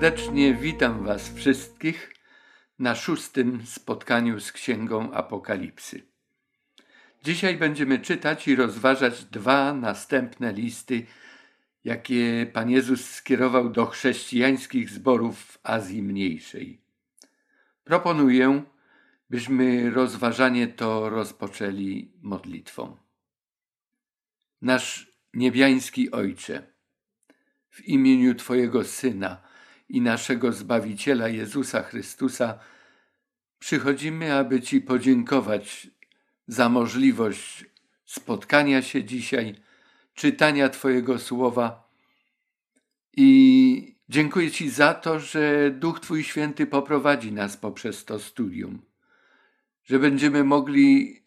Serdecznie witam Was wszystkich na szóstym spotkaniu z Księgą Apokalipsy. Dzisiaj będziemy czytać i rozważać dwa następne listy, jakie Pan Jezus skierował do chrześcijańskich zborów w Azji Mniejszej. Proponuję, byśmy rozważanie to rozpoczęli modlitwą. Nasz niebiański Ojcze, w imieniu Twojego Syna i naszego Zbawiciela Jezusa Chrystusa, przychodzimy, aby Ci podziękować za możliwość spotkania się dzisiaj, czytania Twojego słowa i dziękuję Ci za to, że Duch Twój Święty poprowadzi nas poprzez to studium, że będziemy mogli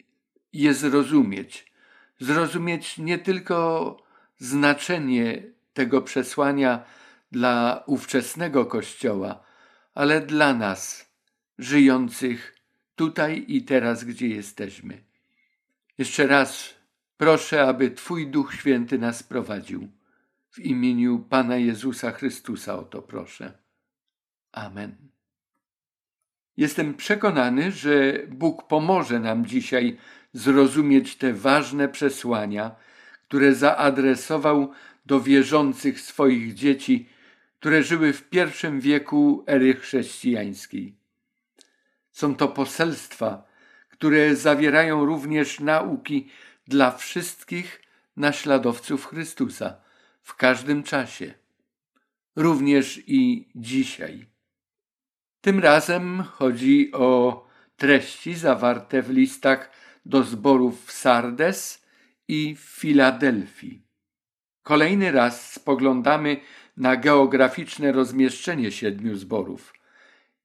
je zrozumieć. Zrozumieć nie tylko znaczenie tego przesłania dla ówczesnego Kościoła, ale dla nas, żyjących tutaj i teraz, gdzie jesteśmy. Jeszcze raz proszę, aby Twój Duch Święty nas prowadził. W imieniu Pana Jezusa Chrystusa o to proszę. Amen. Jestem przekonany, że Bóg pomoże nam dzisiaj zrozumieć te ważne przesłania, które zaadresował do wierzących swoich dzieci, które żyły w pierwszym wieku ery chrześcijańskiej. Są to poselstwa, które zawierają również nauki dla wszystkich naśladowców Chrystusa w każdym czasie, również i dzisiaj. Tym razem chodzi o treści zawarte w listach do zborów w Sardes i w Filadelfii. Kolejny raz spoglądamy na geograficzne rozmieszczenie siedmiu zborów.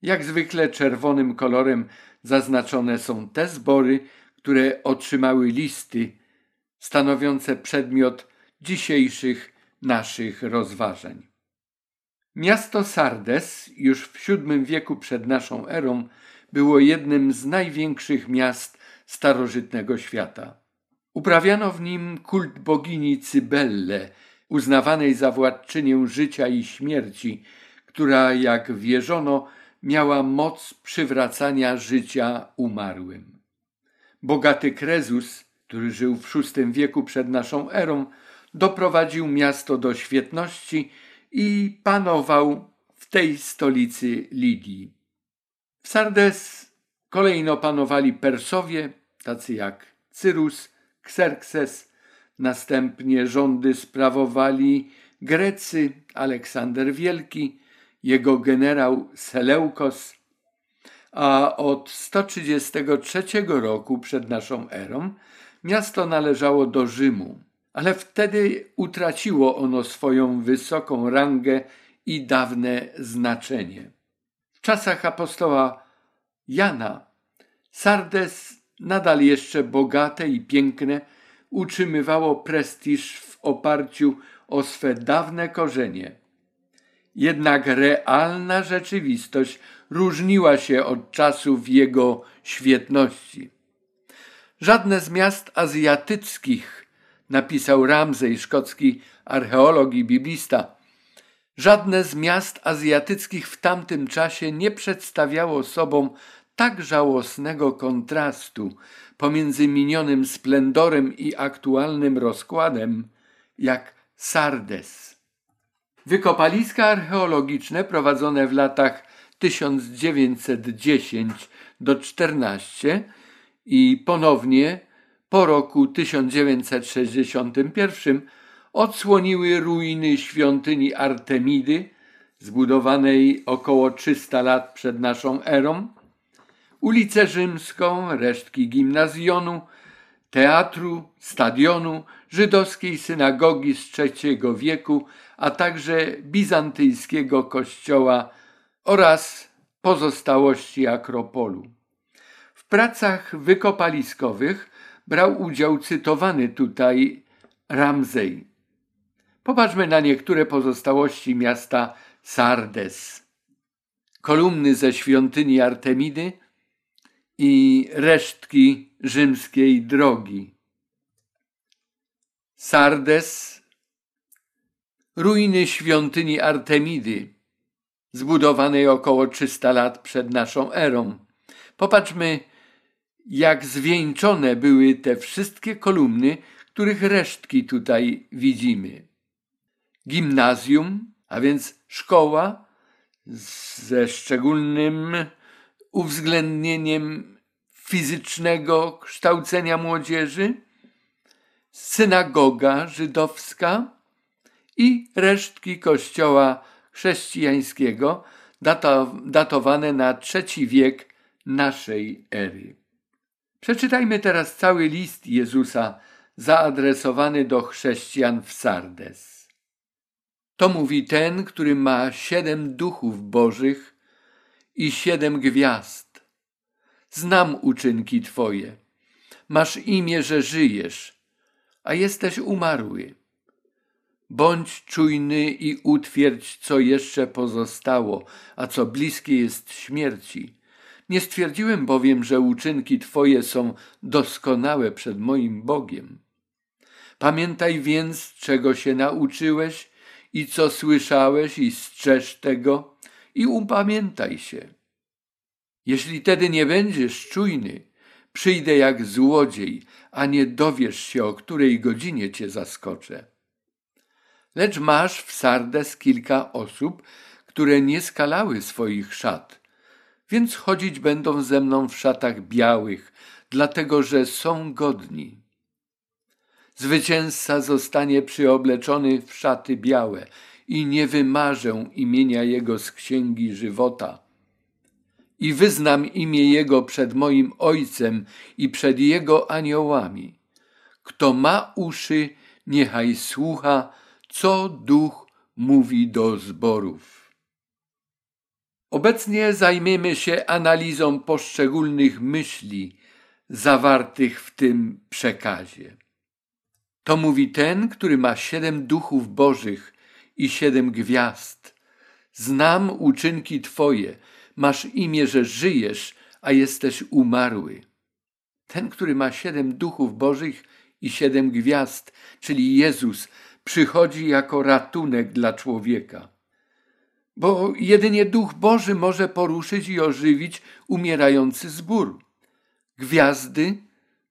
Jak zwykle czerwonym kolorem zaznaczone są te zbory, które otrzymały listy stanowiące przedmiot dzisiejszych naszych rozważań. Miasto Sardes już w VII wieku przed naszą erą było jednym z największych miast starożytnego świata. Uprawiano w nim kult bogini Cybelle, uznawanej za władczynię życia i śmierci, która, jak wierzono, miała moc przywracania życia umarłym. Bogaty Krezus, który żył w VI wieku przed naszą erą, doprowadził miasto do świetności i panował w tej stolicy Lidii. W Sardes kolejno panowali Persowie, tacy jak Cyrus, Xerxes, następnie rządy sprawowali Grecy, Aleksander Wielki, jego generał Seleukos, a od 133 roku przed naszą erą miasto należało do Rzymu, ale wtedy utraciło ono swoją wysoką rangę i dawne znaczenie. W czasach apostoła Jana Sardes nadal jeszcze bogate i piękne utrzymywało prestiż w oparciu o swe dawne korzenie. Jednak realna rzeczywistość różniła się od czasów jego świetności. Żadne z miast azjatyckich, napisał Ramsey, szkocki archeolog i biblista, żadne z miast azjatyckich w tamtym czasie nie przedstawiało sobą tak żałosnego kontrastu pomiędzy minionym splendorem i aktualnym rozkładem, jak Sardes. Wykopaliska archeologiczne prowadzone w latach 1910 do 14 i ponownie po roku 1961 odsłoniły ruiny świątyni Artemidy, zbudowanej około 300 lat przed naszą erą, ulicę Rzymską, resztki gimnazjonu, teatru, stadionu, żydowskiej synagogi z III wieku, a także bizantyjskiego kościoła oraz pozostałości Akropolu. W pracach wykopaliskowych brał udział cytowany tutaj Ramsey. Popatrzmy na niektóre pozostałości miasta Sardes. Kolumny ze świątyni Artemidy i resztki rzymskiej drogi. Sardes, ruiny świątyni Artemidy, zbudowanej około 300 lat przed naszą erą. Popatrzmy, jak zwieńczone były te wszystkie kolumny, których resztki tutaj widzimy. Gimnazjum, a więc szkoła ze szczególnym uwzględnieniem fizycznego kształcenia młodzieży, synagoga żydowska i resztki kościoła chrześcijańskiego datowane na trzeci wiek naszej ery. Przeczytajmy teraz cały list Jezusa zaadresowany do chrześcijan w Sardes. To mówi ten, który ma siedem duchów bożych i siedem gwiazd. Znam uczynki Twoje. Masz imię, że żyjesz, a jesteś umarły. Bądź czujny i utwierdź, co jeszcze pozostało, a co bliskie jest śmierci. Nie stwierdziłem bowiem, że uczynki Twoje są doskonałe przed moim Bogiem. Pamiętaj więc, czego się nauczyłeś i co słyszałeś i strzeż tego i upamiętaj się. Jeśli tedy nie będziesz czujny, przyjdę jak złodziej, a nie dowiesz się, o której godzinie cię zaskoczę. Lecz masz w Sardes kilka osób, które nie skalały swoich szat, więc chodzić będą ze mną w szatach białych, dlatego że są godni. Zwycięzca zostanie przyobleczony w szaty białe i nie wymarzę imienia Jego z księgi żywota. I wyznam imię Jego przed moim Ojcem i przed Jego aniołami. Kto ma uszy, niechaj słucha, co Duch mówi do zborów. Obecnie zajmiemy się analizą poszczególnych myśli zawartych w tym przekazie. To mówi ten, który ma siedem duchów bożych i siedem gwiazd. Znam uczynki Twoje, masz imię, że żyjesz, a jesteś umarły. Ten, który ma siedem duchów bożych i siedem gwiazd, czyli Jezus, przychodzi jako ratunek dla człowieka. Bo jedynie Duch Boży może poruszyć i ożywić umierający zbór. Gwiazdy,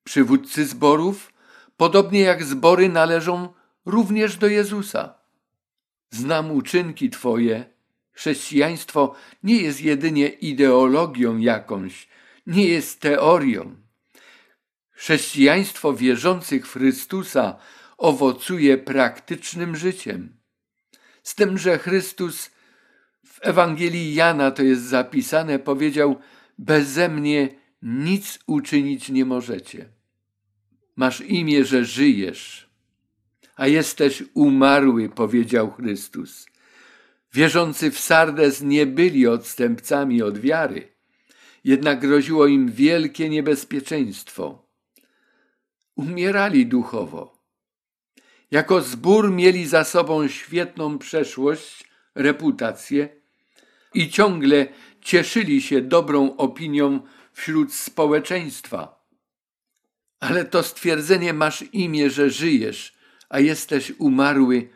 przywódcy zborów, podobnie jak zbory należą również do Jezusa. Znam uczynki Twoje. Chrześcijaństwo nie jest jedynie ideologią jakąś, nie jest teorią. Chrześcijaństwo wierzących w Chrystusa owocuje praktycznym życiem. Z tym, że Chrystus w Ewangelii Jana to jest zapisane, powiedział: Beze mnie nic uczynić nie możecie. Masz imię, że żyjesz, a jesteś umarły, powiedział Chrystus. Wierzący w Sardes nie byli odstępcami od wiary, jednak groziło im wielkie niebezpieczeństwo. Umierali duchowo jako zbór mieli za sobą świetną przeszłość, reputację i ciągle cieszyli się dobrą opinią wśród społeczeństwa. Ale to stwierdzenie masz imię, że żyjesz, a jesteś umarły.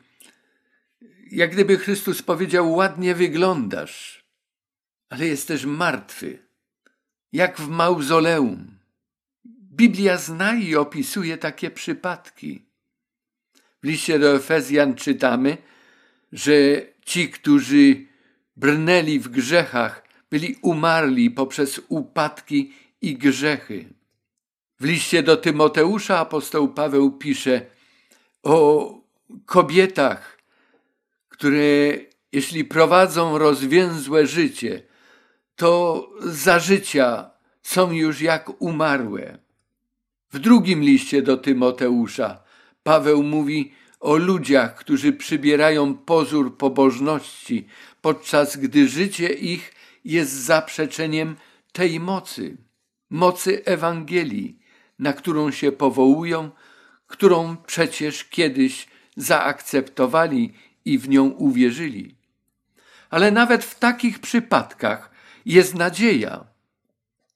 Jak gdyby Chrystus powiedział: Ładnie wyglądasz, ale jesteś martwy, jak w mauzoleum. Biblia zna i opisuje takie przypadki. W liście do Efezjan czytamy, że ci, którzy brnęli w grzechach, byli umarli poprzez upadki i grzechy. W liście do Tymoteusza apostoł Paweł pisze o kobietach, które jeśli prowadzą rozwięzłe życie, to za życia są już jak umarłe. W drugim liście do Tymoteusza Paweł mówi o ludziach, którzy przybierają pozór pobożności, podczas gdy życie ich jest zaprzeczeniem tej mocy, mocy Ewangelii, na którą się powołują, którą przecież kiedyś zaakceptowali i w nią uwierzyli. Ale nawet w takich przypadkach jest nadzieja.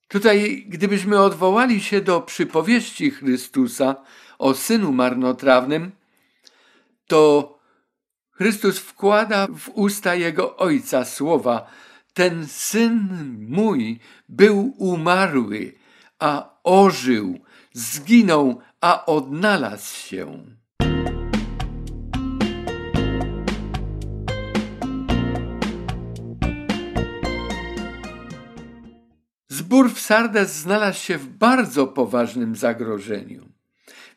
Tutaj, gdybyśmy odwołali się do przypowieści Chrystusa, o synu marnotrawnym, to Chrystus wkłada w usta Jego Ojca słowa ten Syn mój był umarły, a ożył, zginął, a odnalazł się. Zbór w Sardes znalazł się w bardzo poważnym zagrożeniu.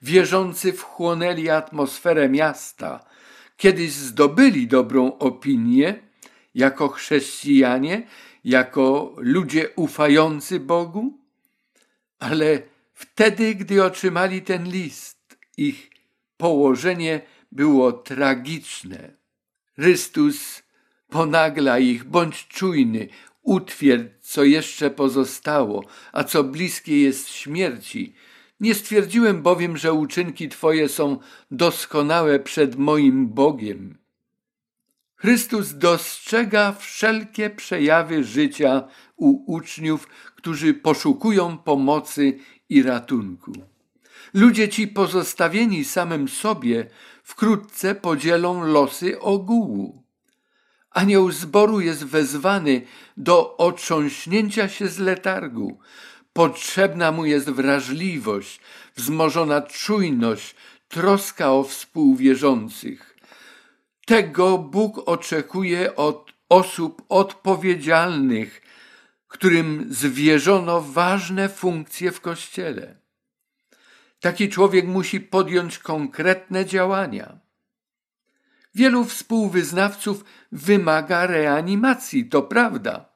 Wierzący wchłonęli atmosferę miasta. Kiedyś zdobyli dobrą opinię jako chrześcijanie, jako ludzie ufający Bogu, ale wtedy, gdy otrzymali ten list, ich położenie było tragiczne. Chrystus ponagla ich, bądź czujny, utwierdź, co jeszcze pozostało, a co bliskie jest śmierci. Nie stwierdziłem bowiem, że uczynki Twoje są doskonałe przed moim Bogiem. Chrystus dostrzega wszelkie przejawy życia u uczniów, którzy poszukują pomocy i ratunku. Ludzie ci pozostawieni samym sobie wkrótce podzielą losy ogółu. Anioł zboru jest wezwany do otrząśnięcia się z letargu. Potrzebna mu jest wrażliwość, wzmożona czujność, troska o współwierzących. Tego Bóg oczekuje od osób odpowiedzialnych, którym zwierzono ważne funkcje w Kościele. Taki człowiek musi podjąć konkretne działania. Wielu współwyznawców wymaga reanimacji, to prawda.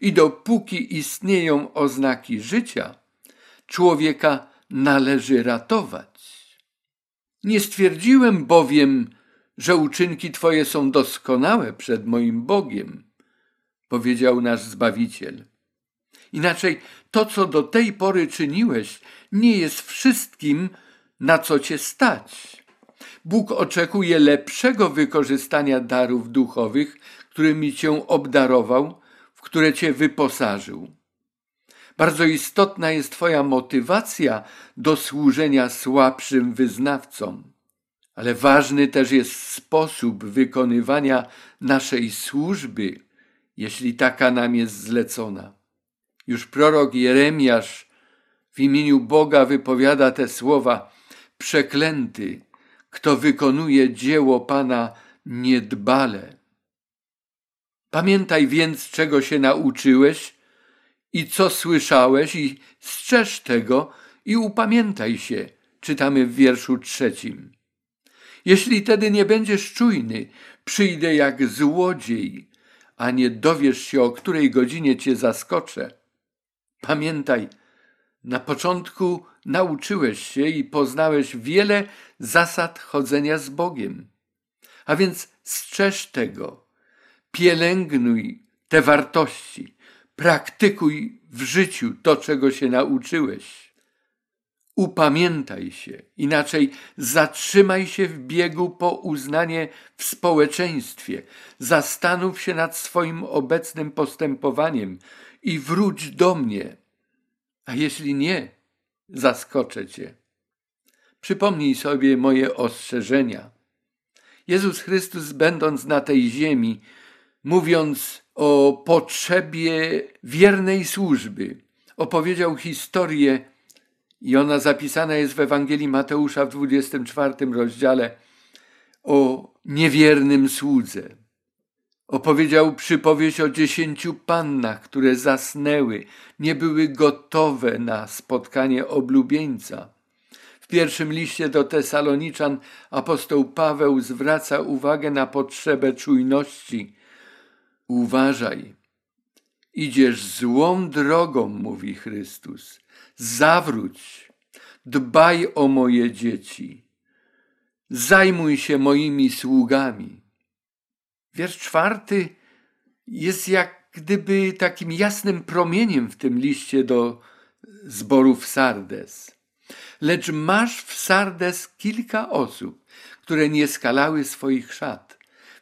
I dopóki istnieją oznaki życia, człowieka należy ratować. Nie stwierdziłem bowiem, że uczynki Twoje są doskonałe przed moim Bogiem, powiedział nasz Zbawiciel. Inaczej to, co do tej pory czyniłeś, nie jest wszystkim, na co Cię stać. Bóg oczekuje lepszego wykorzystania darów duchowych, którymi Cię obdarował, w które Cię wyposażył. Bardzo istotna jest Twoja motywacja do służenia słabszym wyznawcom ale ważny też jest sposób wykonywania naszej służby, jeśli taka nam jest zlecona. Już prorok Jeremiasz w imieniu Boga wypowiada te słowa: Przeklęty, kto wykonuje dzieło Pana niedbale. Pamiętaj więc, czego się nauczyłeś i co słyszałeś, i strzeż tego i upamiętaj się, czytamy w wierszu trzecim. Jeśli tedy nie będziesz czujny, przyjdę jak złodziej, a nie dowiesz się, o której godzinie cię zaskoczę. Pamiętaj, na początku nauczyłeś się i poznałeś wiele zasad chodzenia z Bogiem. A więc strzeż tego, pielęgnuj te wartości, praktykuj w życiu to, czego się nauczyłeś. Upamiętaj się, inaczej zatrzymaj się w biegu po uznanie w społeczeństwie, zastanów się nad swoim obecnym postępowaniem i wróć do mnie. A jeśli nie, zaskoczę cię. Przypomnij sobie moje ostrzeżenia. Jezus Chrystus, będąc na tej ziemi, mówiąc o potrzebie wiernej służby, opowiedział historię i ona zapisana jest w Ewangelii Mateusza w 24 rozdziale o niewiernym słudze. Opowiedział przypowieść o dziesięciu pannach, które zasnęły, nie były gotowe na spotkanie oblubieńca. W pierwszym liście do Tesaloniczan apostoł Paweł zwraca uwagę na potrzebę czujności. Uważaj, idziesz złą drogą, mówi Chrystus zawróć, dbaj o moje dzieci, zajmuj się moimi sługami. Wiersz czwarty jest jak gdyby takim jasnym promieniem w tym liście do zborów Sardes. Lecz masz w Sardes kilka osób, które nie skalały swoich szat,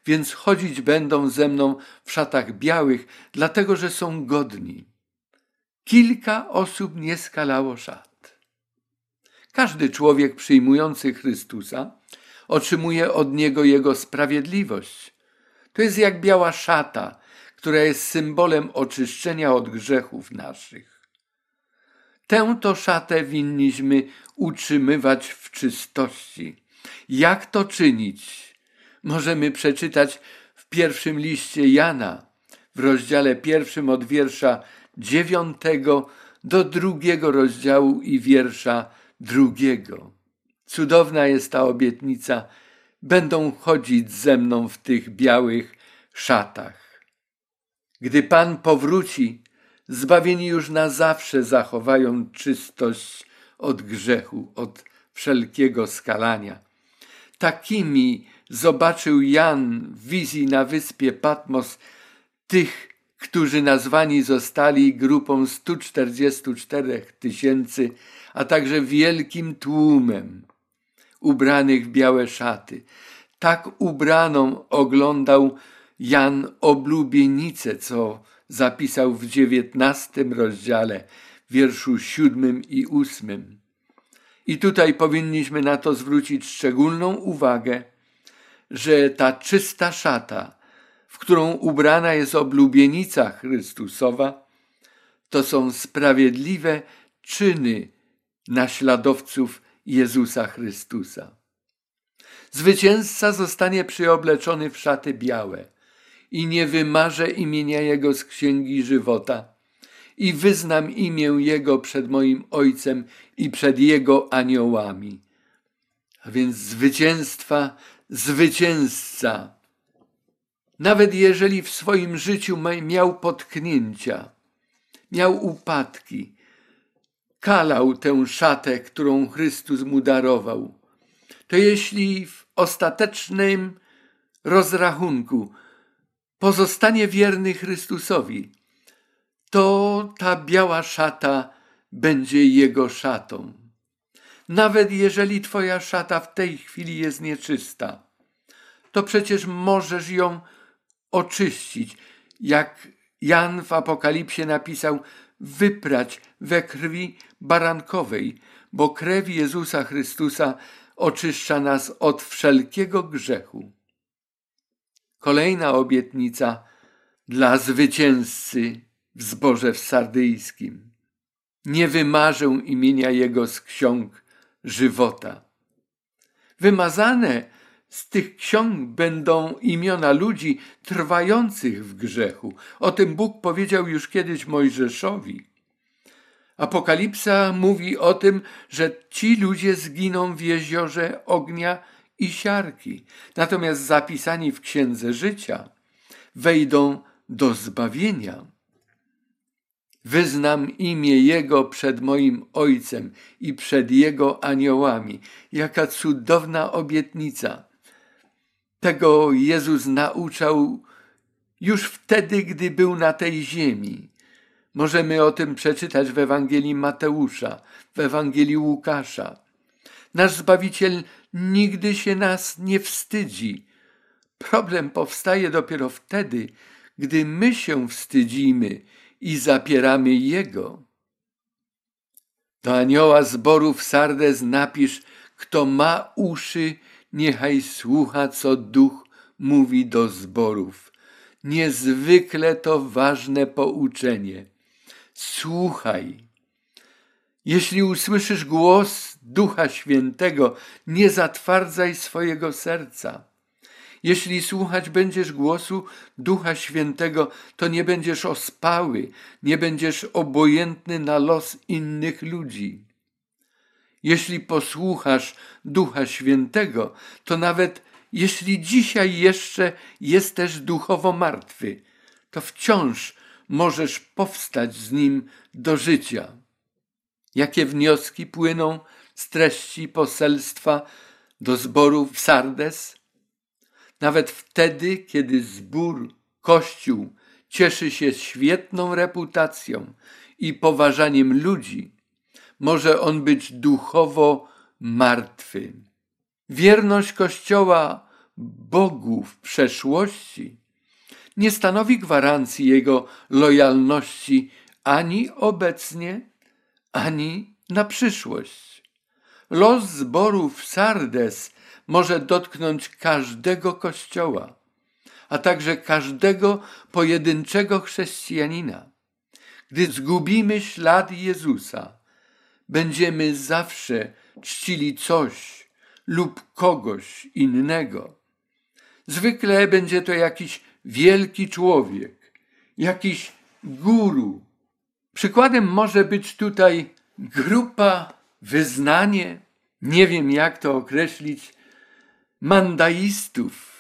więc chodzić będą ze mną w szatach białych, dlatego że są godni. Kilka osób nie skalało szat. Każdy człowiek przyjmujący Chrystusa otrzymuje od niego jego sprawiedliwość. To jest jak biała szata, która jest symbolem oczyszczenia od grzechów naszych. Tę to szatę winniśmy utrzymywać w czystości. Jak to czynić? Możemy przeczytać w pierwszym liście Jana, w rozdziale pierwszym od wiersza dziewiątego do drugiego rozdziału i wiersza drugiego. Cudowna jest ta obietnica. Będą chodzić ze mną w tych białych szatach. Gdy Pan powróci, zbawieni już na zawsze zachowają czystość od grzechu, od wszelkiego skalania. Takimi zobaczył Jan w wizji na wyspie Patmos tych, którzy nazwani zostali grupą 144 tysięcy, a także wielkim tłumem ubranych w białe szaty. Tak ubraną oglądał Jan oblubienicę, co zapisał w dziewiętnastym rozdziale, wierszu siódmym i ósmym. I tutaj powinniśmy na to zwrócić szczególną uwagę, że ta czysta szata, w którą ubrana jest oblubienica Chrystusowa, to są sprawiedliwe czyny naśladowców Jezusa Chrystusa. Zwycięzca zostanie przyobleczony w szaty białe i nie wymarzę imienia Jego z księgi żywota i wyznam imię Jego przed moim Ojcem i przed Jego aniołami. A więc zwycięstwa, zwycięzca. Nawet jeżeli w swoim życiu miał potknięcia, miał upadki, kalał tę szatę, którą Chrystus mu darował, to jeśli w ostatecznym rozrachunku pozostanie wierny Chrystusowi, to ta biała szata będzie jego szatą. Nawet jeżeli twoja szata w tej chwili jest nieczysta, to przecież możesz ją oczyścić. Jak Jan w Apokalipsie napisał, wyprać we krwi barankowej, bo krew Jezusa Chrystusa oczyszcza nas od wszelkiego grzechu. Kolejna obietnica dla zwycięzcy w zborze w sardyjskim. Nie wymarzę imienia Jego z ksiąg żywota. Wymazane z tych ksiąg będą imiona ludzi trwających w grzechu. O tym Bóg powiedział już kiedyś Mojżeszowi. Apokalipsa mówi o tym, że ci ludzie zginą w jeziorze ognia i siarki, natomiast zapisani w księdze życia wejdą do zbawienia. Wyznam imię Jego przed moim Ojcem i przed Jego aniołami. Jaka cudowna obietnica! Tego Jezus nauczał już wtedy, gdy był na tej ziemi. Możemy o tym przeczytać w Ewangelii Mateusza, w Ewangelii Łukasza. Nasz Zbawiciel nigdy się nas nie wstydzi. Problem powstaje dopiero wtedy, gdy my się wstydzimy i zapieramy Jego. Do anioła zborów Sardes napisz, kto ma uszy, niechaj słucha, co duch mówi do zborów. Niezwykle to ważne pouczenie. Słuchaj. Jeśli usłyszysz głos Ducha Świętego, nie zatwardzaj swojego serca. Jeśli słuchać będziesz głosu Ducha Świętego, to nie będziesz ospały, nie będziesz obojętny na los innych ludzi. Jeśli posłuchasz Ducha Świętego, to nawet jeśli dzisiaj jeszcze jesteś duchowo martwy, to wciąż możesz powstać z nim do życia. Jakie wnioski płyną z treści poselstwa do zboru w Sardes? Nawet wtedy, kiedy zbór, kościół cieszy się świetną reputacją i poważaniem ludzi, może on być duchowo martwy. Wierność Kościoła Bogu w przeszłości nie stanowi gwarancji jego lojalności ani obecnie, ani na przyszłość. Los zborów Sardes może dotknąć każdego kościoła, a także każdego pojedynczego chrześcijanina. Gdy zgubimy ślad Jezusa, będziemy zawsze czcili coś lub kogoś innego. Zwykle będzie to jakiś wielki człowiek, jakiś guru. Przykładem może być tutaj grupa, wyznanie, nie wiem jak to określić, mandaistów.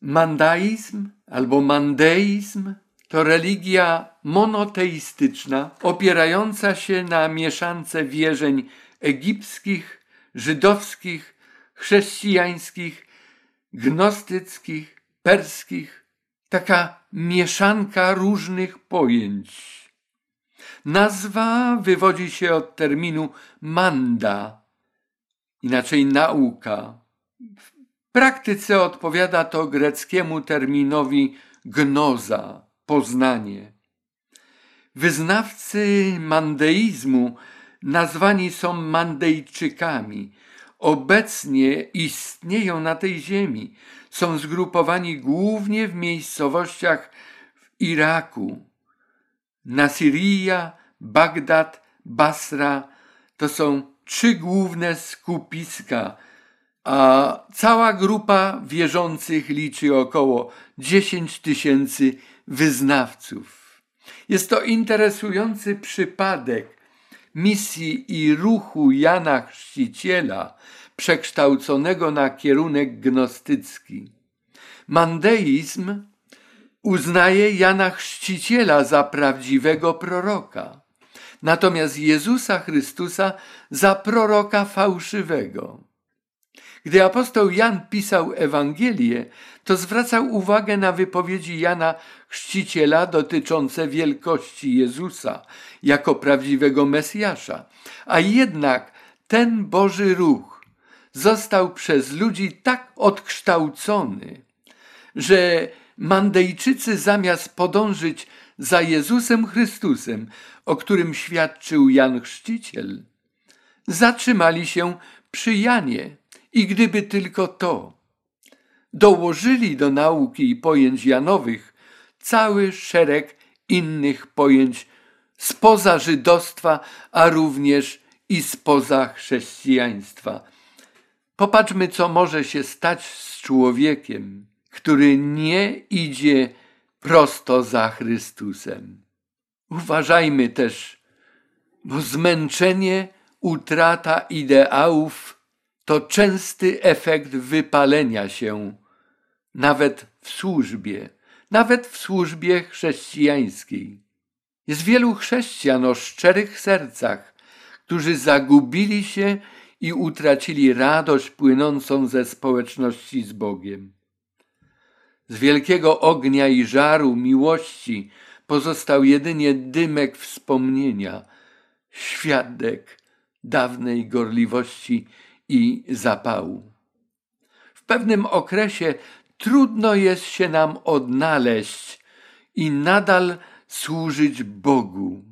Mandaizm albo mandeizm to religia monoteistyczna opierająca się na mieszance wierzeń egipskich, żydowskich, chrześcijańskich, gnostyckich, perskich. Taka mieszanka różnych pojęć. Nazwa wywodzi się od terminu manda, inaczej nauka. W praktyce odpowiada to greckiemu terminowi gnoza, poznanie. Wyznawcy mandeizmu nazwani są Mandejczykami. Obecnie istnieją na tej ziemi. Są zgrupowani głównie w miejscowościach w Iraku. Nasirija, Bagdad, Basra to są trzy główne skupiska, a cała grupa wierzących liczy około 10 tysięcy wyznawców. Jest to interesujący przypadek misji i ruchu Jana Chrzciciela, przekształconego na kierunek gnostycki. Mandeizm uznaje Jana Chrzciciela za prawdziwego proroka, natomiast Jezusa Chrystusa za proroka fałszywego. Gdy apostoł Jan pisał Ewangelię, to zwracał uwagę na wypowiedzi Jana Chrzciciela dotyczące wielkości Jezusa jako prawdziwego Mesjasza. A jednak ten Boży ruch został przez ludzi tak odkształcony, że Mandejczycy zamiast podążyć za Jezusem Chrystusem, o którym świadczył Jan Chrzciciel, zatrzymali się przy Janie i gdyby tylko to, dołożyli do nauki i pojęć Janowych cały szereg innych pojęć spoza żydostwa, a również i spoza chrześcijaństwa. Popatrzmy, co może się stać z człowiekiem, który nie idzie prosto za Chrystusem. Uważajmy też, bo zmęczenie, utrata ideałów to częsty efekt wypalenia się, nawet w służbie, nawet w służbie chrześcijańskiej. Jest wielu chrześcijan o szczerych sercach, którzy zagubili się i utracili radość płynącą ze społeczności z Bogiem. Z wielkiego ognia i żaru miłości pozostał jedynie dymek wspomnienia, świadek dawnej gorliwości i zapału. W pewnym okresie trudno jest się nam odnaleźć i nadal służyć Bogu.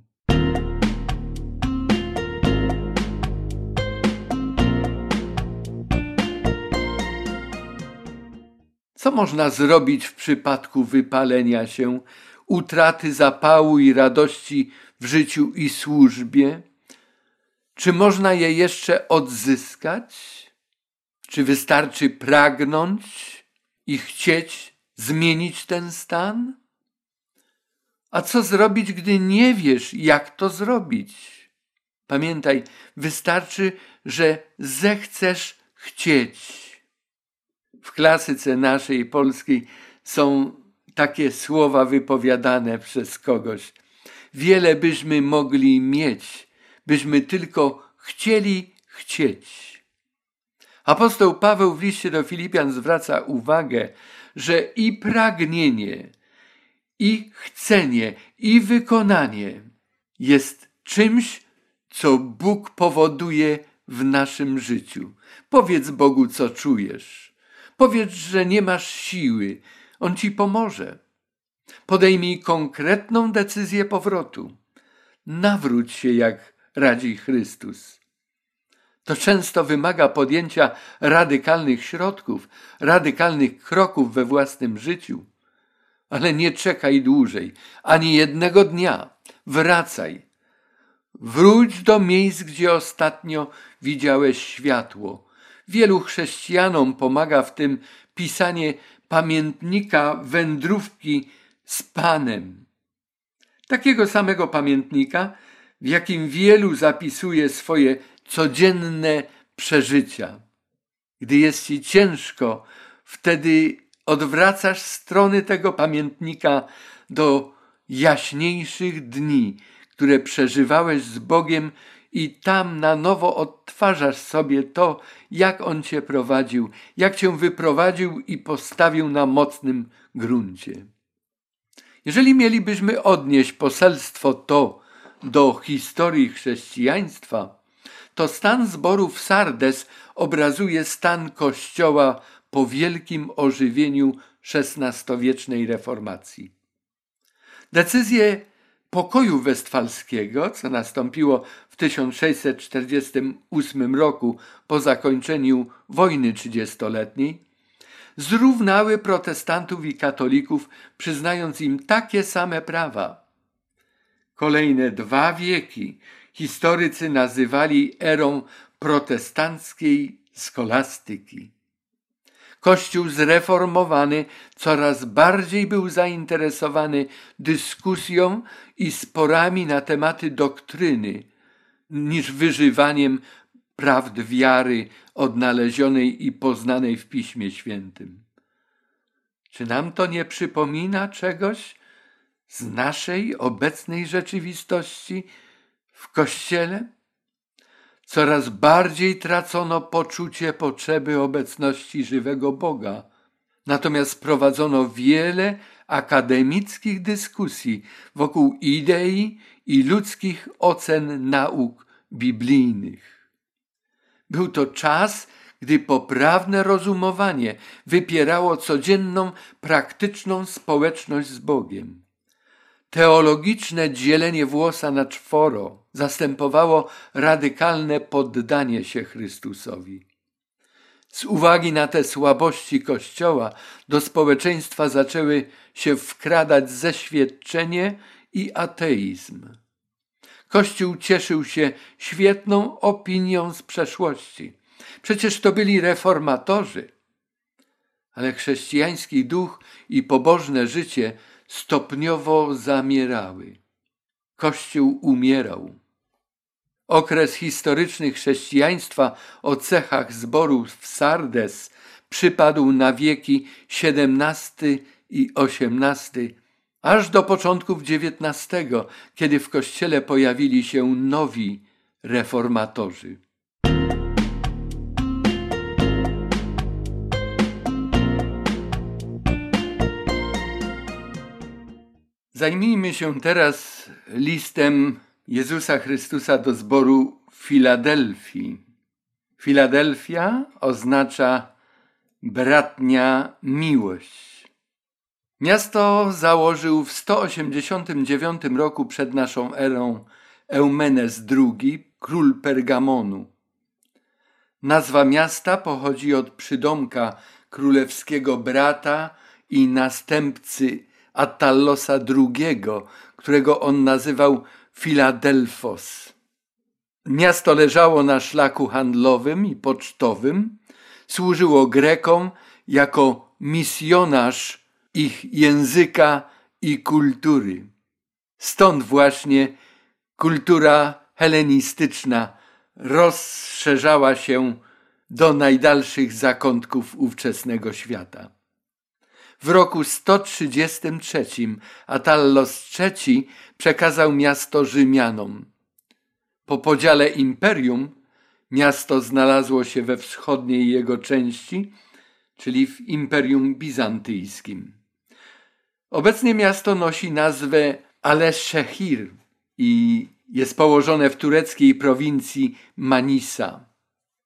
Co można zrobić w przypadku wypalenia się, utraty zapału i radości w życiu i służbie? Czy można je jeszcze odzyskać? Czy wystarczy pragnąć i chcieć zmienić ten stan? A co zrobić, gdy nie wiesz, jak to zrobić? Pamiętaj, wystarczy, że zechcesz chcieć. W klasyce naszej polskiej są takie słowa wypowiadane przez kogoś. Wiele byśmy mogli mieć, byśmy tylko chcieli chcieć. Apostoł Paweł w liście do Filipian zwraca uwagę, że i pragnienie, i chcenie, i wykonanie jest czymś, co Bóg powoduje w naszym życiu. Powiedz Bogu, co czujesz. Powiedz, że nie masz siły. On ci pomoże. Podejmij konkretną decyzję powrotu. Nawróć się, jak radzi Chrystus. To często wymaga podjęcia radykalnych środków, radykalnych kroków we własnym życiu. Ale nie czekaj dłużej, ani jednego dnia. Wracaj. Wróć do miejsc, gdzie ostatnio widziałeś światło. Wielu chrześcijanom pomaga w tym pisanie pamiętnika wędrówki z Panem. Takiego samego pamiętnika, w jakim wielu zapisuje swoje codzienne przeżycia. Gdy jest ci ciężko, wtedy odwracasz strony tego pamiętnika do jaśniejszych dni, które przeżywałeś z Bogiem i tam na nowo odtwarzasz sobie to, jak On cię prowadził, jak cię wyprowadził i postawił na mocnym gruncie. Jeżeli mielibyśmy odnieść poselstwo to do historii chrześcijaństwa, to stan zborów Sardes obrazuje stan Kościoła po wielkim ożywieniu XVI-wiecznej reformacji. Decyzję pokoju westfalskiego, co nastąpiło w 1648 roku po zakończeniu wojny trzydziestoletniej, zrównały protestantów i katolików, przyznając im takie same prawa. Kolejne dwa wieki historycy nazywali erą protestanckiej skolastyki. Kościół zreformowany coraz bardziej był zainteresowany dyskusją i sporami na tematy doktryny niż wyżywaniem prawd wiary odnalezionej i poznanej w Piśmie Świętym. Czy nam to nie przypomina czegoś z naszej obecnej rzeczywistości w Kościele? Coraz bardziej tracono poczucie potrzeby obecności żywego Boga. Natomiast prowadzono wiele akademickich dyskusji wokół idei i ludzkich ocen nauk biblijnych. Był to czas, gdy poprawne rozumowanie wypierało codzienną, praktyczną społeczność z Bogiem. Teologiczne dzielenie włosa na czworo zastępowało radykalne poddanie się Chrystusowi. Z uwagi na te słabości Kościoła do społeczeństwa zaczęły się wkradać zeświadczenie i ateizm. Kościół cieszył się świetną opinią z przeszłości. Przecież to byli reformatorzy. Ale chrześcijański duch i pobożne życie stopniowo zamierały. Kościół umierał. Okres historyczny chrześcijaństwa o cechach zboru w Sardes przypadł na wieki XVII i XVIII, aż do początków XIX, kiedy w kościele pojawili się nowi reformatorzy. Zajmijmy się teraz listem Jezusa Chrystusa do zboru Filadelfii. Filadelfia oznacza bratnia miłość. Miasto założył w 189 roku przed naszą erą Eumenes II, król Pergamonu. Nazwa miasta pochodzi od przydomka królewskiego brata i następcy Atallosa II, którego on nazywał Filadelfos. Miasto leżało na szlaku handlowym i pocztowym, służyło Grekom jako misjonarz ich języka i kultury. Stąd właśnie kultura helenistyczna rozszerzała się do najdalszych zakątków ówczesnego świata. W roku 133 Atallos III przekazał miasto Rzymianom. Po podziale imperium miasto znalazło się we wschodniej jego części, czyli w Imperium Bizantyjskim. Obecnie miasto nosi nazwę Aleszehir i jest położone w tureckiej prowincji Manisa.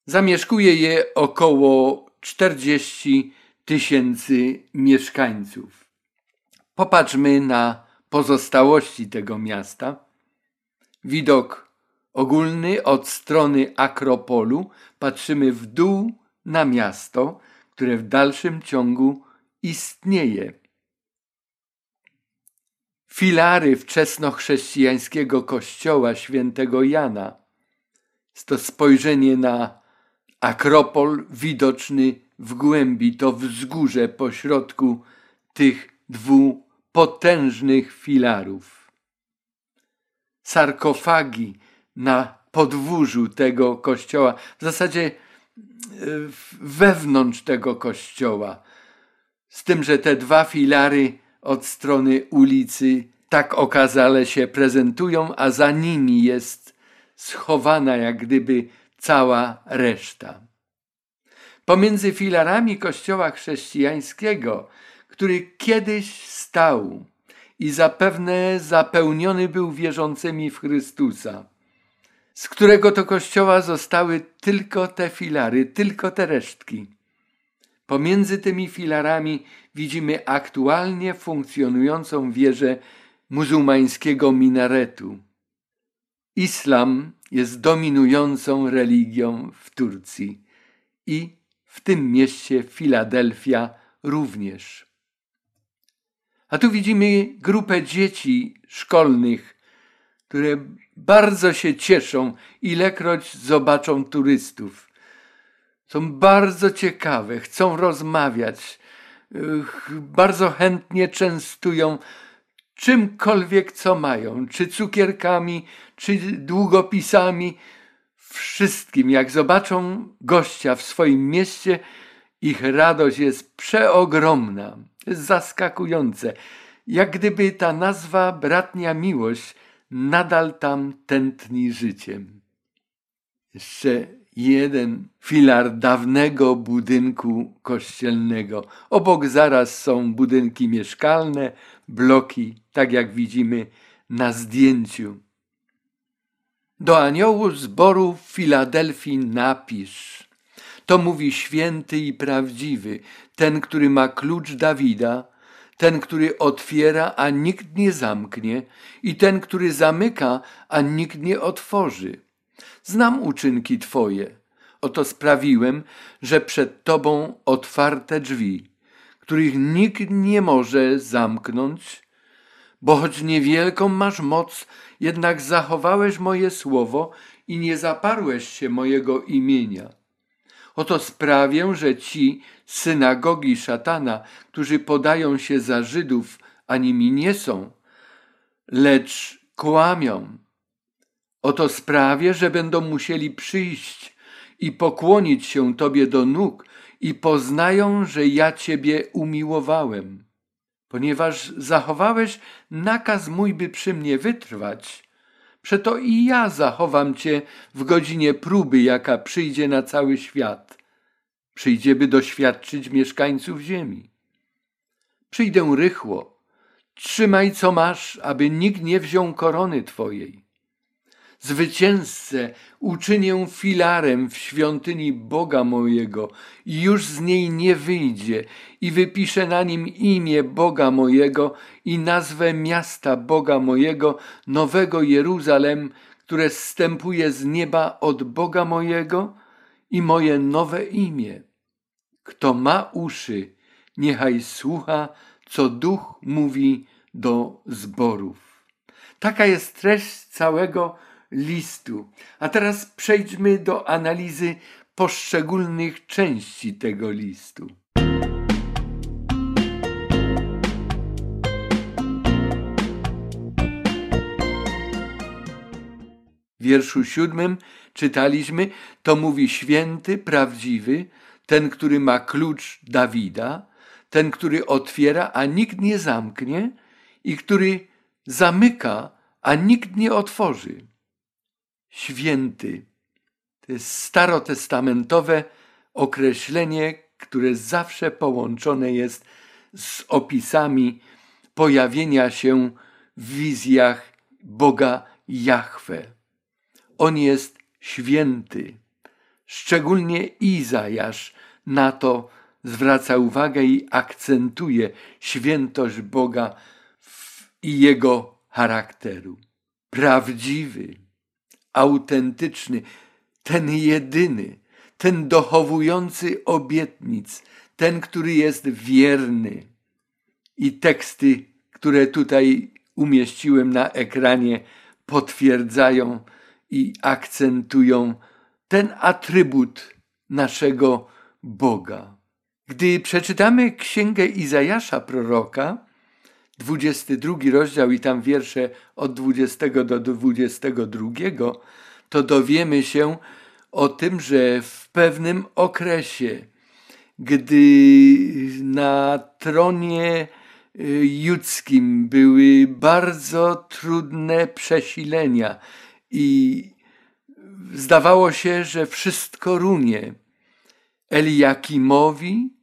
Zamieszkuje je około 40 tysięcy mieszkańców. Popatrzmy na pozostałości tego miasta. Widok ogólny od strony Akropolu patrzymy w dół na miasto, które w dalszym ciągu istnieje. Filary wczesnochrześcijańskiego kościoła świętego Jana. Jest to spojrzenie na Akropol widoczny w głębi, to wzgórze pośrodku tych dwóch potężnych filarów. Sarkofagi na podwórzu tego kościoła, w zasadzie e, wewnątrz tego kościoła. Z tym, że te dwa filary od strony ulicy tak okazale się prezentują, a za nimi jest schowana jak gdyby cała reszta. Pomiędzy filarami kościoła chrześcijańskiego, który kiedyś stał i zapewne zapełniony był wierzącymi w Chrystusa, z którego to kościoła zostały tylko te filary, tylko te resztki. Pomiędzy tymi filarami widzimy aktualnie funkcjonującą wieżę muzułmańskiego minaretu. Islam jest dominującą religią w Turcji i w tym mieście Filadelfia również. A tu widzimy grupę dzieci szkolnych, które bardzo się cieszą, ilekroć zobaczą turystów. Są bardzo ciekawe, chcą rozmawiać, bardzo chętnie częstują czymkolwiek co mają, czy cukierkami, czy długopisami, wszystkim. Jak zobaczą gościa w swoim mieście, ich radość jest przeogromna, zaskakujące. Jak gdyby ta nazwa bratnia miłość nadal tam tętni życiem. Jeszcze jeden filar dawnego budynku kościelnego. Obok zaraz są budynki mieszkalne, bloki, tak jak widzimy na zdjęciu. Do aniołu zboru w Filadelfii napisz. To mówi święty i prawdziwy, ten, który ma klucz Dawida, ten, który otwiera, a nikt nie zamknie, i ten, który zamyka, a nikt nie otworzy. Znam uczynki Twoje. Oto sprawiłem, że przed Tobą otwarte drzwi, których nikt nie może zamknąć, bo choć niewielką masz moc, jednak zachowałeś moje słowo i nie zaparłeś się mojego imienia. Oto sprawię, że ci synagogi szatana, którzy podają się za Żydów, a nimi nie są, lecz kłamią. Oto sprawię, że będą musieli przyjść i pokłonić się Tobie do nóg i poznają, że ja Ciebie umiłowałem ponieważ zachowałeś nakaz mój, by przy mnie wytrwać, przeto i ja zachowam cię w godzinie próby, jaka przyjdzie na cały świat. Przyjdzie, by doświadczyć mieszkańców ziemi. Przyjdę rychło. Trzymaj, co masz, aby nikt nie wziął korony twojej. Zwycięzcę uczynię filarem w świątyni Boga mojego i już z niej nie wyjdzie i wypiszę na nim imię Boga mojego i nazwę miasta Boga mojego, nowego Jeruzalem, które zstępuje z nieba od Boga mojego i moje nowe imię. Kto ma uszy, niechaj słucha, co duch mówi do zborów. Taka jest treść całego listu. A teraz przejdźmy do analizy poszczególnych części tego listu. W wierszu siódmym czytaliśmy, to mówi święty, prawdziwy, ten, który ma klucz Dawida, ten, który otwiera, a nikt nie zamknie, i który zamyka, a nikt nie otworzy święty. To jest starotestamentowe określenie, które zawsze połączone jest z opisami pojawienia się w wizjach Boga Jahwe. On jest święty. Szczególnie Izajasz na to zwraca uwagę i akcentuje świętość Boga i jego charakteru. Prawdziwy autentyczny, ten jedyny, ten dochowujący obietnic, ten, który jest wierny. I teksty, które tutaj umieściłem na ekranie, potwierdzają i akcentują ten atrybut naszego Boga. Gdy przeczytamy księgę Izajasza proroka, 22 rozdział i tam wiersze od 20 do 22, to dowiemy się o tym, że w pewnym okresie, gdy na tronie y, judzkim były bardzo trudne przesilenia i zdawało się, że wszystko runie. Eliakimowi,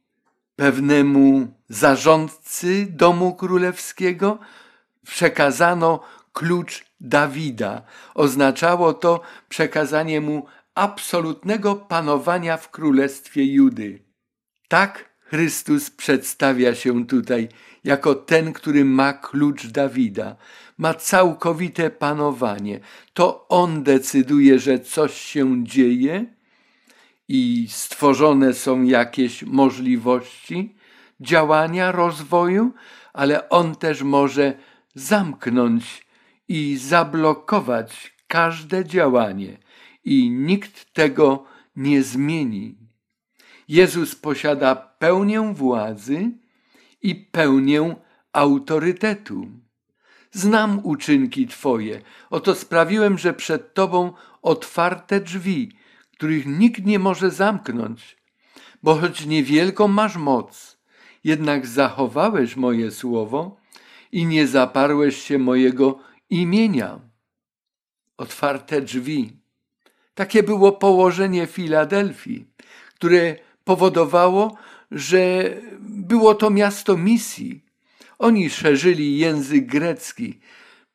pewnemu zarządcy domu królewskiego, przekazano klucz Dawida. Oznaczało to przekazanie mu absolutnego panowania w królestwie Judy. Tak Chrystus przedstawia się tutaj jako ten, który ma klucz Dawida, ma całkowite panowanie. To on decyduje, że coś się dzieje i stworzone są jakieś możliwości działania, rozwoju, ale on też może zamknąć i zablokować każde działanie i nikt tego nie zmieni. Jezus posiada pełnię władzy i pełnię autorytetu. Znam uczynki Twoje, oto sprawiłem, że przed Tobą otwarte drzwi, których nikt nie może zamknąć, bo choć niewielką masz moc, jednak zachowałeś moje słowo i nie zaparłeś się mojego imienia. Otwarte drzwi. Takie było położenie Filadelfii, które powodowało, że było to miasto misji. Oni szerzyli język grecki.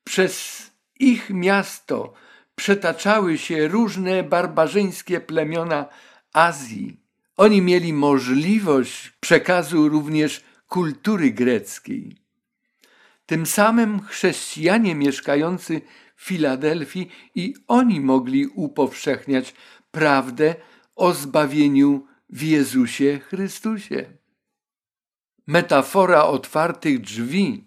Przez ich miasto przetaczały się różne barbarzyńskie plemiona Azji. Oni mieli możliwość przekazu również kultury greckiej. Tym samym chrześcijanie mieszkający w Filadelfii i oni mogli upowszechniać prawdę o zbawieniu w Jezusie Chrystusie. Metafora otwartych drzwi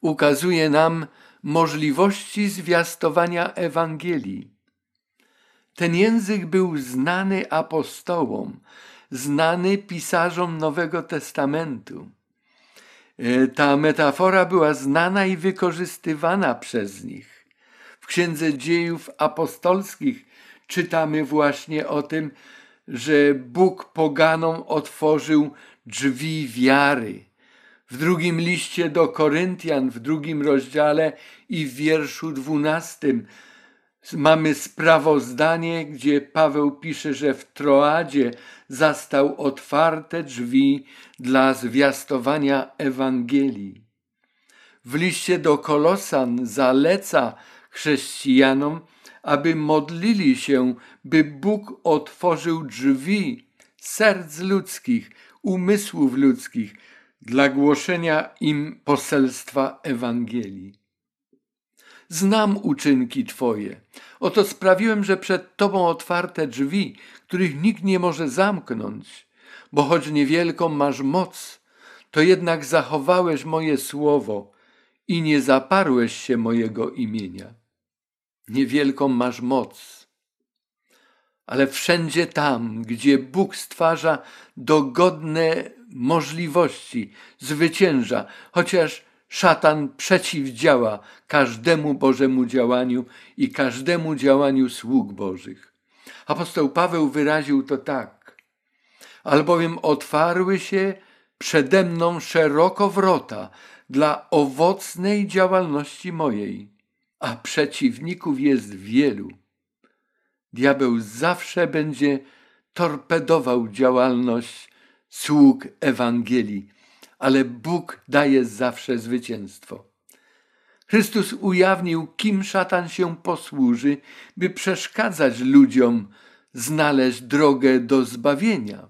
ukazuje nam możliwości zwiastowania Ewangelii. Ten język był znany apostołom, znany pisarzom Nowego Testamentu. E, ta metafora była znana i wykorzystywana przez nich. W Księdze Dziejów Apostolskich czytamy właśnie o tym, że Bóg poganom otworzył drzwi wiary. W drugim liście do Koryntian, w drugim rozdziale i w wierszu dwunastym mamy sprawozdanie, gdzie Paweł pisze, że w Troadzie zastał otwarte drzwi dla zwiastowania Ewangelii. W liście do Kolosan zaleca chrześcijanom, aby modlili się, by Bóg otworzył drzwi serc ludzkich, umysłów ludzkich dla głoszenia im poselstwa Ewangelii. Znam uczynki Twoje. Oto sprawiłem, że przed Tobą otwarte drzwi, których nikt nie może zamknąć, bo choć niewielką masz moc, to jednak zachowałeś moje słowo i nie zaparłeś się mojego imienia. Niewielką masz moc, ale wszędzie tam, gdzie Bóg stwarza dogodne możliwości, zwycięża, chociaż szatan przeciwdziała każdemu Bożemu działaniu i każdemu działaniu sług Bożych. Apostoł Paweł wyraził to tak. Albowiem otwarły się przede mną szeroko wrota dla owocnej działalności mojej, a przeciwników jest wielu. Diabeł zawsze będzie torpedował działalność sług Ewangelii, ale Bóg daje zawsze zwycięstwo. Chrystus ujawnił, kim szatan się posłuży, by przeszkadzać ludziom znaleźć drogę do zbawienia.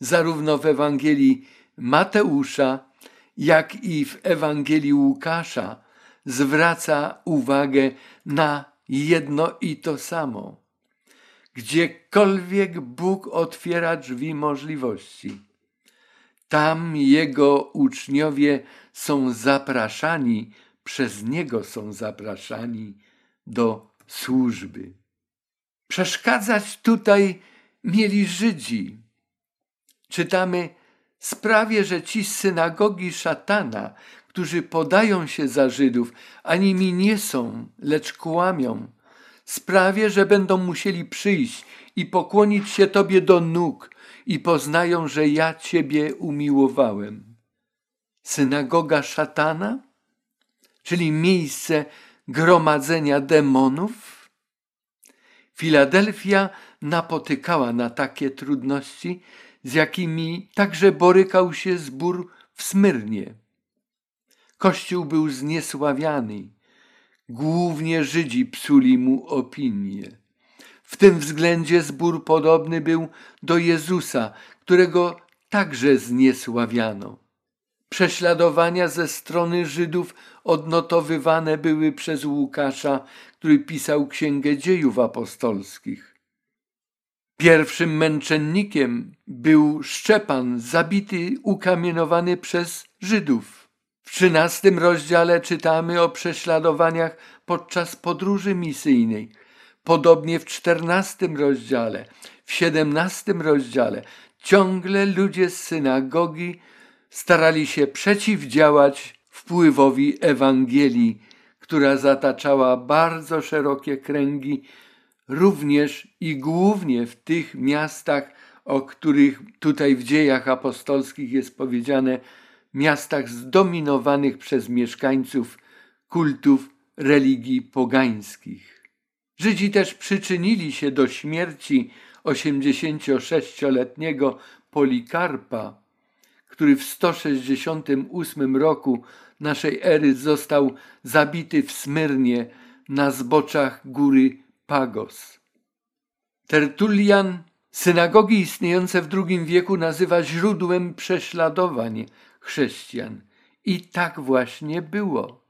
Zarówno w Ewangelii Mateusza, jak i w Ewangelii Łukasza zwraca uwagę na jedno i to samo. Gdziekolwiek Bóg otwiera drzwi możliwości, tam Jego uczniowie są zapraszani, przez Niego są zapraszani do służby. Przeszkadzać tutaj mieli Żydzi. Czytamy, sprawie, że ci z synagogi szatana, którzy podają się za Żydów, a nimi nie są, lecz kłamią, sprawie, że będą musieli przyjść i pokłonić się Tobie do nóg i poznają, że ja Ciebie umiłowałem. Synagoga szatana, czyli miejsce gromadzenia demonów? Filadelfia napotykała na takie trudności, z jakimi także borykał się zbór w Smyrnie. Kościół był zniesławiany, głównie Żydzi psuli mu opinię. W tym względzie zbór podobny był do Jezusa, którego także zniesławiano. Prześladowania ze strony Żydów odnotowywane były przez Łukasza, który pisał Księgę Dziejów Apostolskich. Pierwszym męczennikiem był Szczepan, zabity, ukamienowany przez Żydów. Trzynastym rozdziale czytamy o prześladowaniach podczas podróży misyjnej. Podobnie w czternastym rozdziale, w siedemnastym rozdziale ciągle ludzie z synagogi starali się przeciwdziałać wpływowi Ewangelii, która zataczała bardzo szerokie kręgi, również i głównie w tych miastach, o których tutaj w dziejach apostolskich jest powiedziane, miastach zdominowanych przez mieszkańców kultów religii pogańskich. Żydzi też przyczynili się do śmierci 86-letniego Polikarpa, który w 168 roku naszej ery został zabity w Smyrnie na zboczach góry Pagos. Tertulian synagogi istniejące w II wieku nazywa źródłem prześladowań chrześcijan. I tak właśnie było.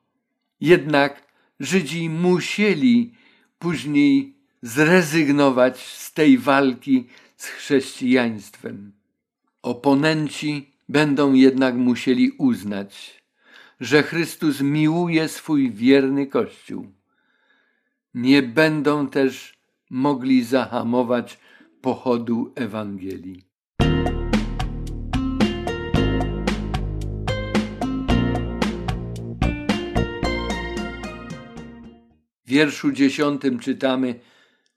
Jednak Żydzi musieli później zrezygnować z tej walki z chrześcijaństwem. Oponenci będą jednak musieli uznać, że Chrystus miłuje swój wierny Kościół. Nie będą też mogli zahamować pochodu Ewangelii. Wierszu dziesiątym czytamy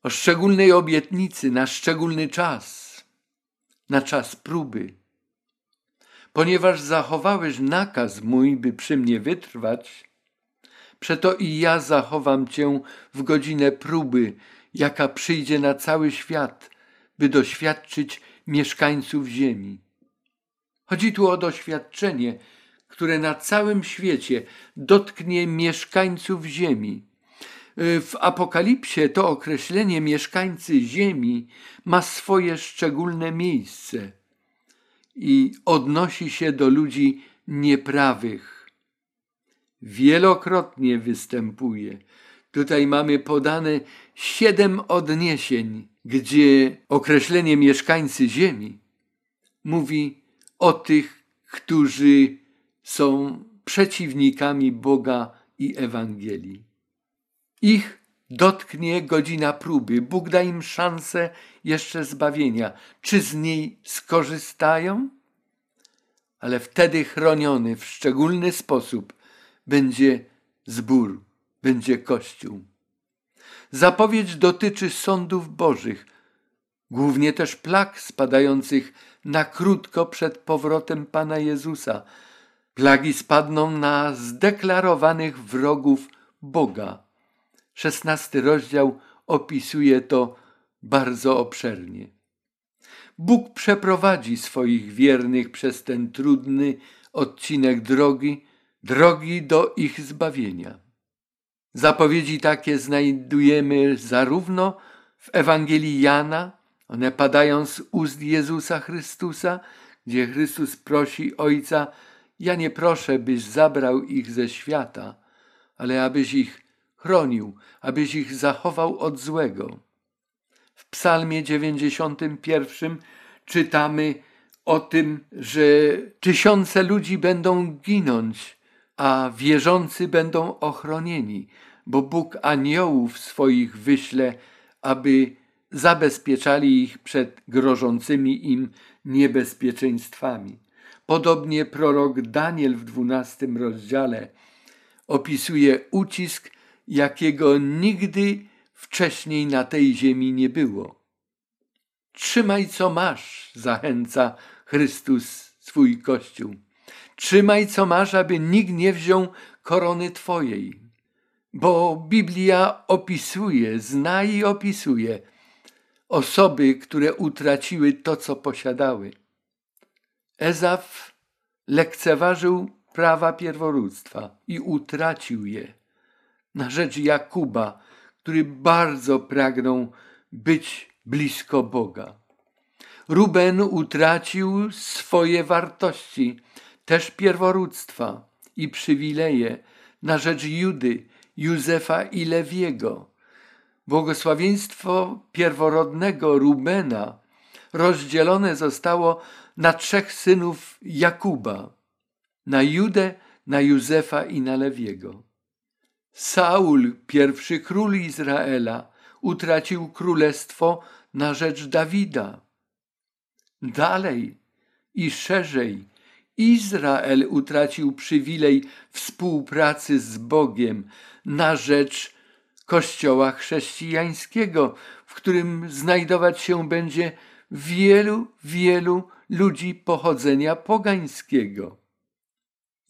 o szczególnej obietnicy na szczególny czas, na czas próby ponieważ zachowałeś nakaz mój, by przy mnie wytrwać, przeto i ja zachowam cię w godzinę próby, jaka przyjdzie na cały świat, by doświadczyć mieszkańców ziemi. Chodzi tu o doświadczenie, które na całym świecie dotknie mieszkańców ziemi. W Apokalipsie to określenie mieszkańcy ziemi ma swoje szczególne miejsce i odnosi się do ludzi nieprawych. Wielokrotnie występuje. Tutaj mamy podane siedem odniesień, gdzie określenie mieszkańcy ziemi mówi o tych, którzy są przeciwnikami Boga i Ewangelii. Ich dotknie godzina próby. Bóg da im szansę jeszcze zbawienia. Czy z niej skorzystają? Ale wtedy chroniony w szczególny sposób będzie zbór, będzie Kościół. Zapowiedź dotyczy sądów bożych, głównie też plag spadających na krótko przed powrotem Pana Jezusa. Plagi spadną na zdeklarowanych wrogów Boga Szesnasty rozdział opisuje to bardzo obszernie. Bóg przeprowadzi swoich wiernych przez ten trudny odcinek drogi, drogi do ich zbawienia. Zapowiedzi takie znajdujemy zarówno w Ewangelii Jana, one padają z ust Jezusa Chrystusa, gdzie Chrystus prosi Ojca: Ja nie proszę, byś zabrał ich ze świata, ale abyś ich chronił, abyś ich zachował od złego. W psalmie 91 czytamy o tym, że tysiące ludzi będą ginąć, a wierzący będą ochronieni, bo Bóg aniołów swoich wyśle, aby zabezpieczali ich przed grożącymi im niebezpieczeństwami. Podobnie prorok Daniel w dwunastym rozdziale opisuje ucisk, jakiego nigdy wcześniej na tej ziemi nie było. Trzymaj co masz, zachęca Chrystus swój Kościół. Trzymaj co masz, aby nikt nie wziął korony Twojej. Bo Biblia opisuje, zna i opisuje osoby, które utraciły to, co posiadały. Ezaf lekceważył prawa pierworództwa i utracił je na rzecz Jakuba, który bardzo pragnął być blisko Boga. Ruben utracił swoje wartości, też pierworództwa i przywileje na rzecz Judy, Józefa i Lewiego. Błogosławieństwo pierworodnego Rubena rozdzielone zostało na trzech synów Jakuba, na Judę, na Józefa i na Lewiego. Saul, pierwszy król Izraela, utracił królestwo na rzecz Dawida. Dalej i szerzej Izrael utracił przywilej współpracy z Bogiem na rzecz Kościoła chrześcijańskiego, w którym znajdować się będzie wielu, wielu ludzi pochodzenia pogańskiego.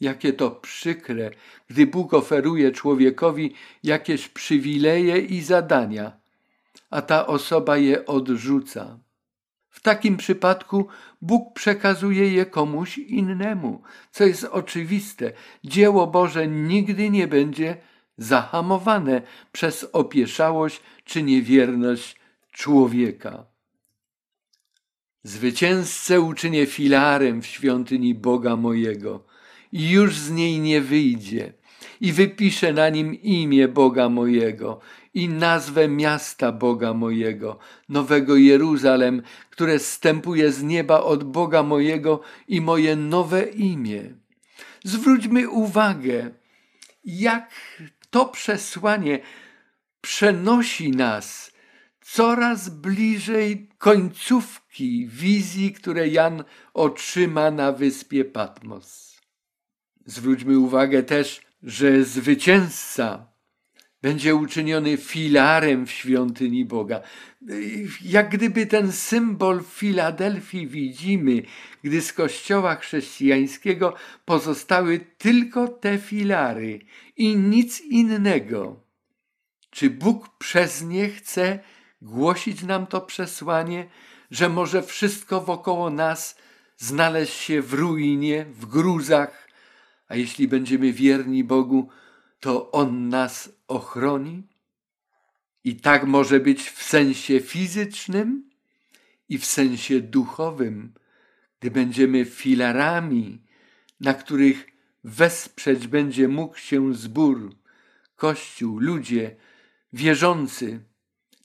Jakie to przykre, gdy Bóg oferuje człowiekowi jakieś przywileje i zadania, a ta osoba je odrzuca. W takim przypadku Bóg przekazuje je komuś innemu, co jest oczywiste. Dzieło Boże nigdy nie będzie zahamowane przez opieszałość czy niewierność człowieka. Zwycięzcę uczynię filarem w świątyni Boga mojego i już z niej nie wyjdzie i wypiszę na nim imię Boga mojego i nazwę miasta Boga mojego, nowego Jeruzalem, które zstępuje z nieba od Boga mojego i moje nowe imię. Zwróćmy uwagę, jak to przesłanie przenosi nas coraz bliżej końcówki wizji, które Jan otrzyma na wyspie Patmos. Zwróćmy uwagę też, że zwycięzca będzie uczyniony filarem w świątyni Boga. Jak gdyby ten symbol Filadelfii widzimy, gdy z kościoła chrześcijańskiego pozostały tylko te filary i nic innego. Czy Bóg przez nie chce głosić nam to przesłanie, że może wszystko wokoło nas znaleźć się w ruinie, w gruzach, a jeśli będziemy wierni Bogu, to On nas ochroni? I tak może być w sensie fizycznym i w sensie duchowym, gdy będziemy filarami, na których wesprzeć będzie mógł się zbór, Kościół, ludzie wierzący,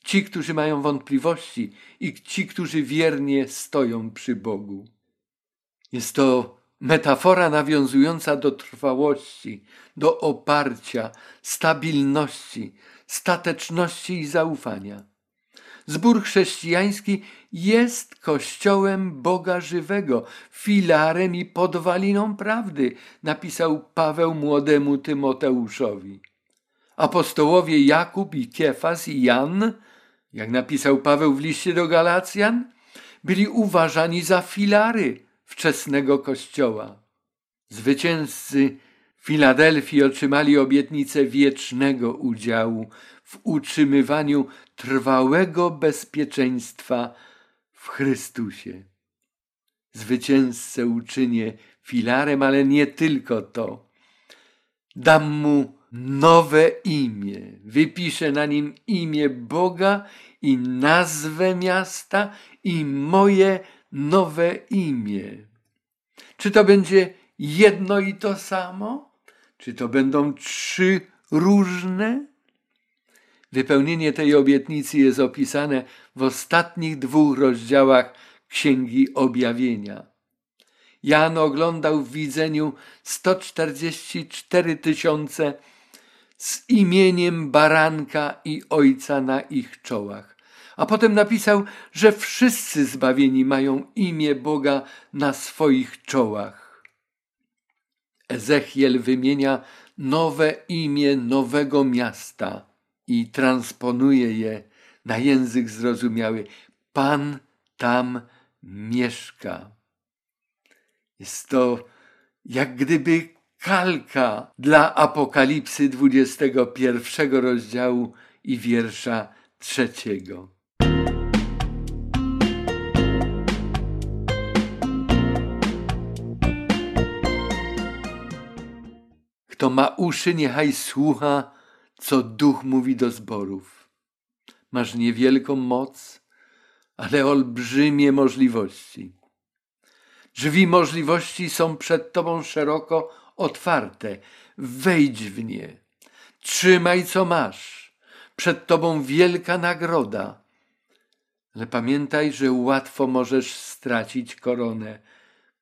ci, którzy mają wątpliwości i ci, którzy wiernie stoją przy Bogu. Jest to metafora nawiązująca do trwałości, do oparcia, stabilności, stateczności i zaufania. Zbór chrześcijański jest kościołem Boga żywego, filarem i podwaliną prawdy, napisał Paweł młodemu Tymoteuszowi. Apostołowie Jakub i Kiefas i Jan, jak napisał Paweł w liście do Galacjan, byli uważani za filary wczesnego kościoła. Zwycięzcy Filadelfii otrzymali obietnicę wiecznego udziału w utrzymywaniu trwałego bezpieczeństwa w Chrystusie. Zwycięzcę uczynię filarem, ale nie tylko to. Dam mu nowe imię, wypiszę na nim imię Boga i nazwę miasta i moje nowe imię. Czy to będzie jedno i to samo? Czy to będą trzy różne? Wypełnienie tej obietnicy jest opisane w ostatnich dwóch rozdziałach Księgi Objawienia. Jan oglądał w widzeniu 144 tysiące z imieniem baranka i ojca na ich czołach. A potem napisał, że wszyscy zbawieni mają imię Boga na swoich czołach. Ezechiel wymienia nowe imię nowego miasta i transponuje je na język zrozumiały. Pan tam mieszka. Jest to jak gdyby kalka dla Apokalipsy 21 rozdziału i wiersza trzeciego. Kto ma uszy, niechaj słucha, co duch mówi do zborów. Masz niewielką moc, ale olbrzymie możliwości. Drzwi możliwości są przed tobą szeroko otwarte. Wejdź w nie. Trzymaj, co masz. Przed tobą wielka nagroda. Ale pamiętaj, że łatwo możesz stracić koronę,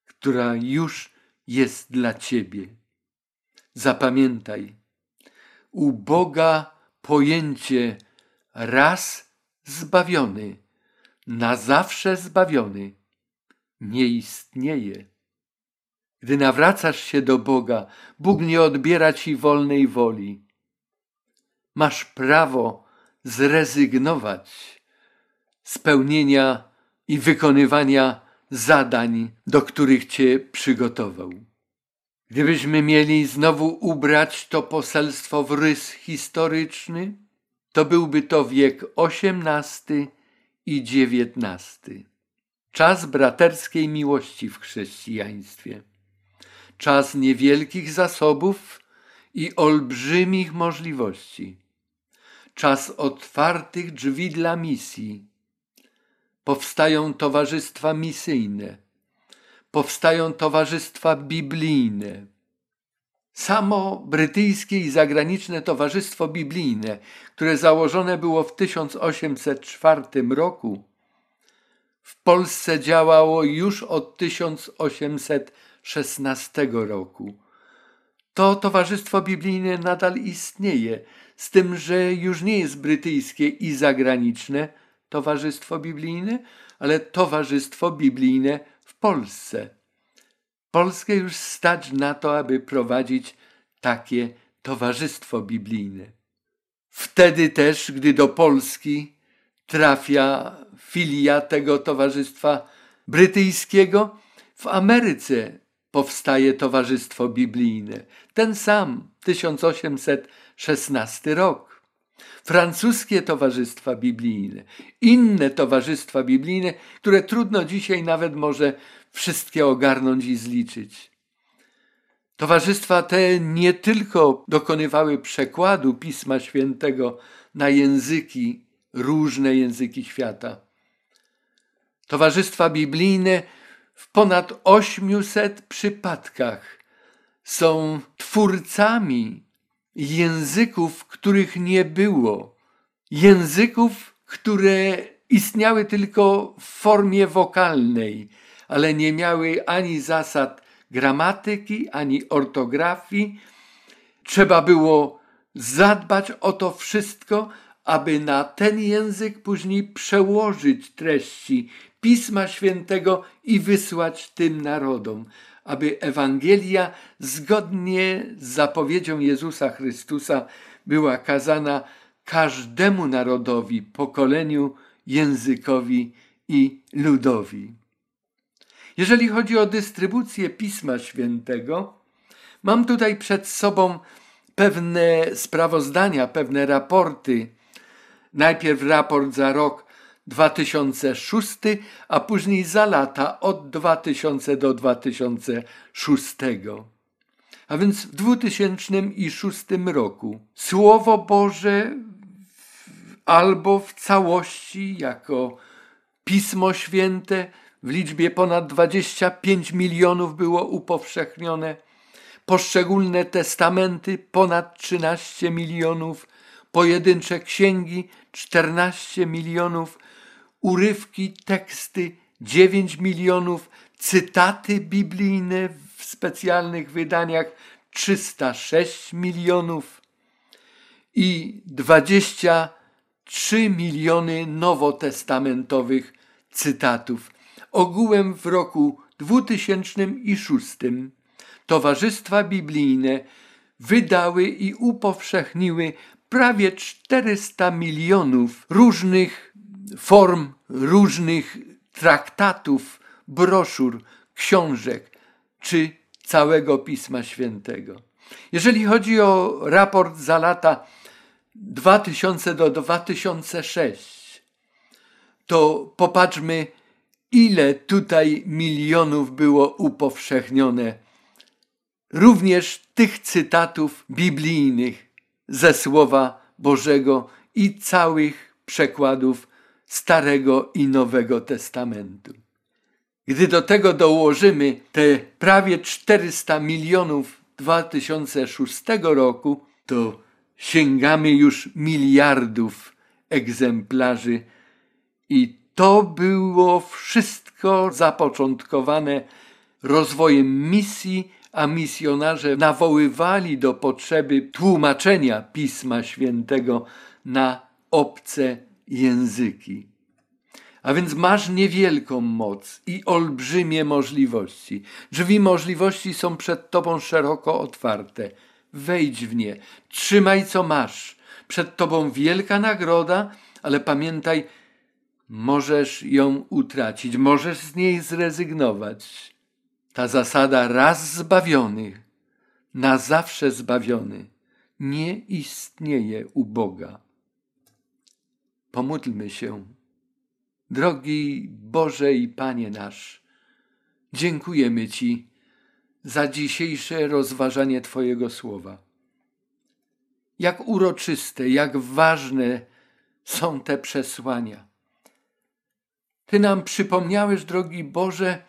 która już jest dla ciebie. Zapamiętaj, u Boga pojęcie raz zbawiony, na zawsze zbawiony nie istnieje. Gdy nawracasz się do Boga, Bóg nie odbiera ci wolnej woli. Masz prawo zrezygnować z pełnienia i wykonywania zadań, do których cię przygotował. Gdybyśmy mieli znowu ubrać to poselstwo w rys historyczny, to byłby to wiek XVIII i XIX. Czas braterskiej miłości w chrześcijaństwie. Czas niewielkich zasobów i olbrzymich możliwości. Czas otwartych drzwi dla misji. Powstają towarzystwa misyjne. Powstają towarzystwa biblijne. Samo brytyjskie i zagraniczne Towarzystwo Biblijne, które założone było w 1804 roku, w Polsce działało już od 1816 roku. To Towarzystwo Biblijne nadal istnieje, z tym, że już nie jest brytyjskie i zagraniczne Towarzystwo Biblijne, ale Towarzystwo Biblijne Polsce. Polskę już stać na to, aby prowadzić takie Towarzystwo Biblijne. Wtedy też, gdy do Polski trafia filia tego towarzystwa brytyjskiego. W Ameryce powstaje Towarzystwo Biblijne. Ten sam 1816 rok. Francuskie towarzystwa biblijne, inne towarzystwa biblijne, które trudno dzisiaj nawet może wszystkie ogarnąć i zliczyć. Towarzystwa te nie tylko dokonywały przekładu Pisma Świętego na języki różne języki świata. Towarzystwa biblijne w ponad 800 przypadkach są twórcami języków, których nie było. Języków, które istniały tylko w formie wokalnej, ale nie miały ani zasad gramatyki, ani ortografii. Trzeba było zadbać o to wszystko, aby na ten język później przełożyć treści Pisma Świętego i wysłać tym narodom, aby Ewangelia zgodnie z zapowiedzią Jezusa Chrystusa była kazana każdemu narodowi, pokoleniu, językowi i ludowi. Jeżeli chodzi o dystrybucję Pisma Świętego, mam tutaj przed sobą pewne sprawozdania, pewne raporty Najpierw raport za rok 2006, a później za lata od 2000 do 2006. A więc w 2006 roku. Słowo Boże albo w całości jako Pismo Święte. W liczbie ponad 25 milionów było upowszechnione, poszczególne testamenty ponad 13 milionów, pojedyncze księgi 14 milionów, urywki, teksty 9 milionów, cytaty biblijne w specjalnych wydaniach 306 milionów i 23 miliony nowotestamentowych cytatów. Ogółem w roku 2006 towarzystwa biblijne wydały i upowszechniły prawie 400 milionów różnych form, różnych traktatów, broszur, książek czy całego Pisma Świętego. Jeżeli chodzi o raport za lata 2000 do 2006, to popatrzmy, ile tutaj milionów było upowszechnione również tych cytatów biblijnych ze Słowa Bożego i całych przekładów Starego i Nowego Testamentu. Gdy do tego dołożymy te prawie 400 milionów 2006 roku, to sięgamy już miliardów egzemplarzy i to było wszystko zapoczątkowane rozwojem misji, a misjonarze nawoływali do potrzeby tłumaczenia Pisma Świętego na obce języki. A więc masz niewielką moc i olbrzymie możliwości. Drzwi możliwości są przed tobą szeroko otwarte. Wejdź w nie, trzymaj co masz. Przed tobą wielka nagroda, ale pamiętaj, możesz ją utracić, możesz z niej zrezygnować. Ta zasada raz zbawiony, na zawsze zbawiony, nie istnieje u Boga. Pomódlmy się. Drogi Boże i Panie nasz, dziękujemy Ci za dzisiejsze rozważanie Twojego słowa. Jak uroczyste, jak ważne są te przesłania. Ty nam przypomniałeś, drogi Boże,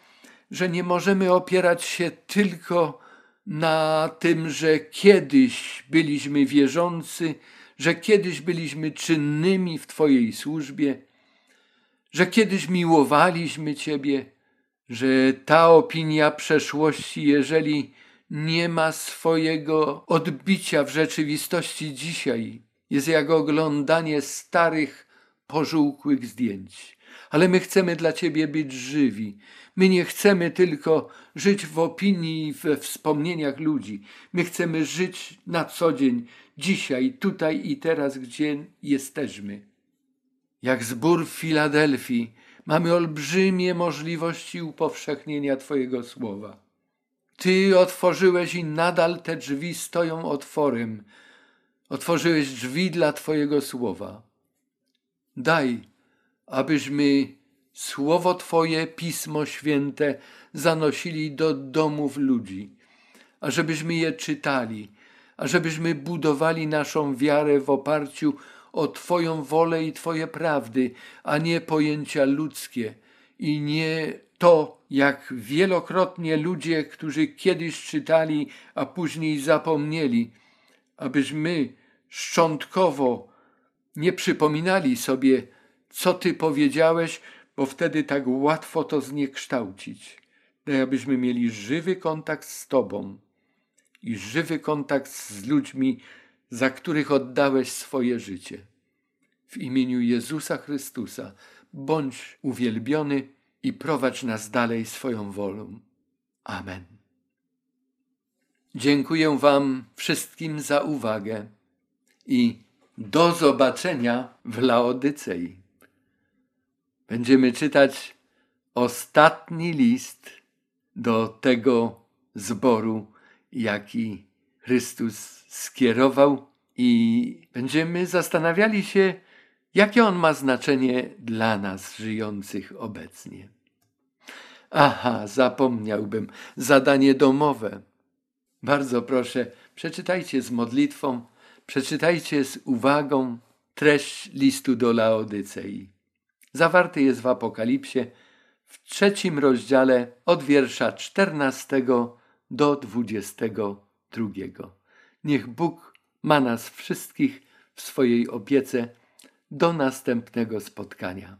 że nie możemy opierać się tylko na tym, że kiedyś byliśmy wierzący, że kiedyś byliśmy czynnymi w Twojej służbie, że kiedyś miłowaliśmy Ciebie, że ta opinia przeszłości, jeżeli nie ma swojego odbicia w rzeczywistości dzisiaj, jest jak oglądanie starych, pożółkłych zdjęć. Ale my chcemy dla Ciebie być żywi. My nie chcemy tylko żyć w opinii i we wspomnieniach ludzi. My chcemy żyć na co dzień, dzisiaj, tutaj i teraz, gdzie jesteśmy. Jak zbór w Filadelfii, mamy olbrzymie możliwości upowszechnienia Twojego słowa. Ty otworzyłeś i nadal te drzwi stoją otworem. Otworzyłeś drzwi dla Twojego słowa. Daj, abyśmy słowo Twoje, Pismo Święte, zanosili do domów ludzi, ażebyśmy je czytali, ażebyśmy budowali naszą wiarę w oparciu o Twoją wolę i Twoje prawdy, a nie pojęcia ludzkie i nie to, jak wielokrotnie ludzie, którzy kiedyś czytali, a później zapomnieli, abyśmy szczątkowo nie przypominali sobie, co Ty powiedziałeś, bo wtedy tak łatwo to zniekształcić. Daj, abyśmy mieli żywy kontakt z Tobą i żywy kontakt z ludźmi, za których oddałeś swoje życie. W imieniu Jezusa Chrystusa bądź uwielbiony i prowadź nas dalej swoją wolą. Amen. Dziękuję Wam wszystkim za uwagę i do zobaczenia w Laodycei. Będziemy czytać ostatni list do tego zboru, jaki Chrystus skierował, i będziemy zastanawiali się, jakie on ma znaczenie dla nas żyjących obecnie. Aha, zapomniałbym, zadanie domowe. Bardzo proszę, przeczytajcie z modlitwą, przeczytajcie z uwagą treść listu do Laodycei. Zawarty jest w Apokalipsie w trzecim rozdziale od wiersza 14 do 22. Niech Bóg ma nas wszystkich w swojej opiece. Do następnego spotkania.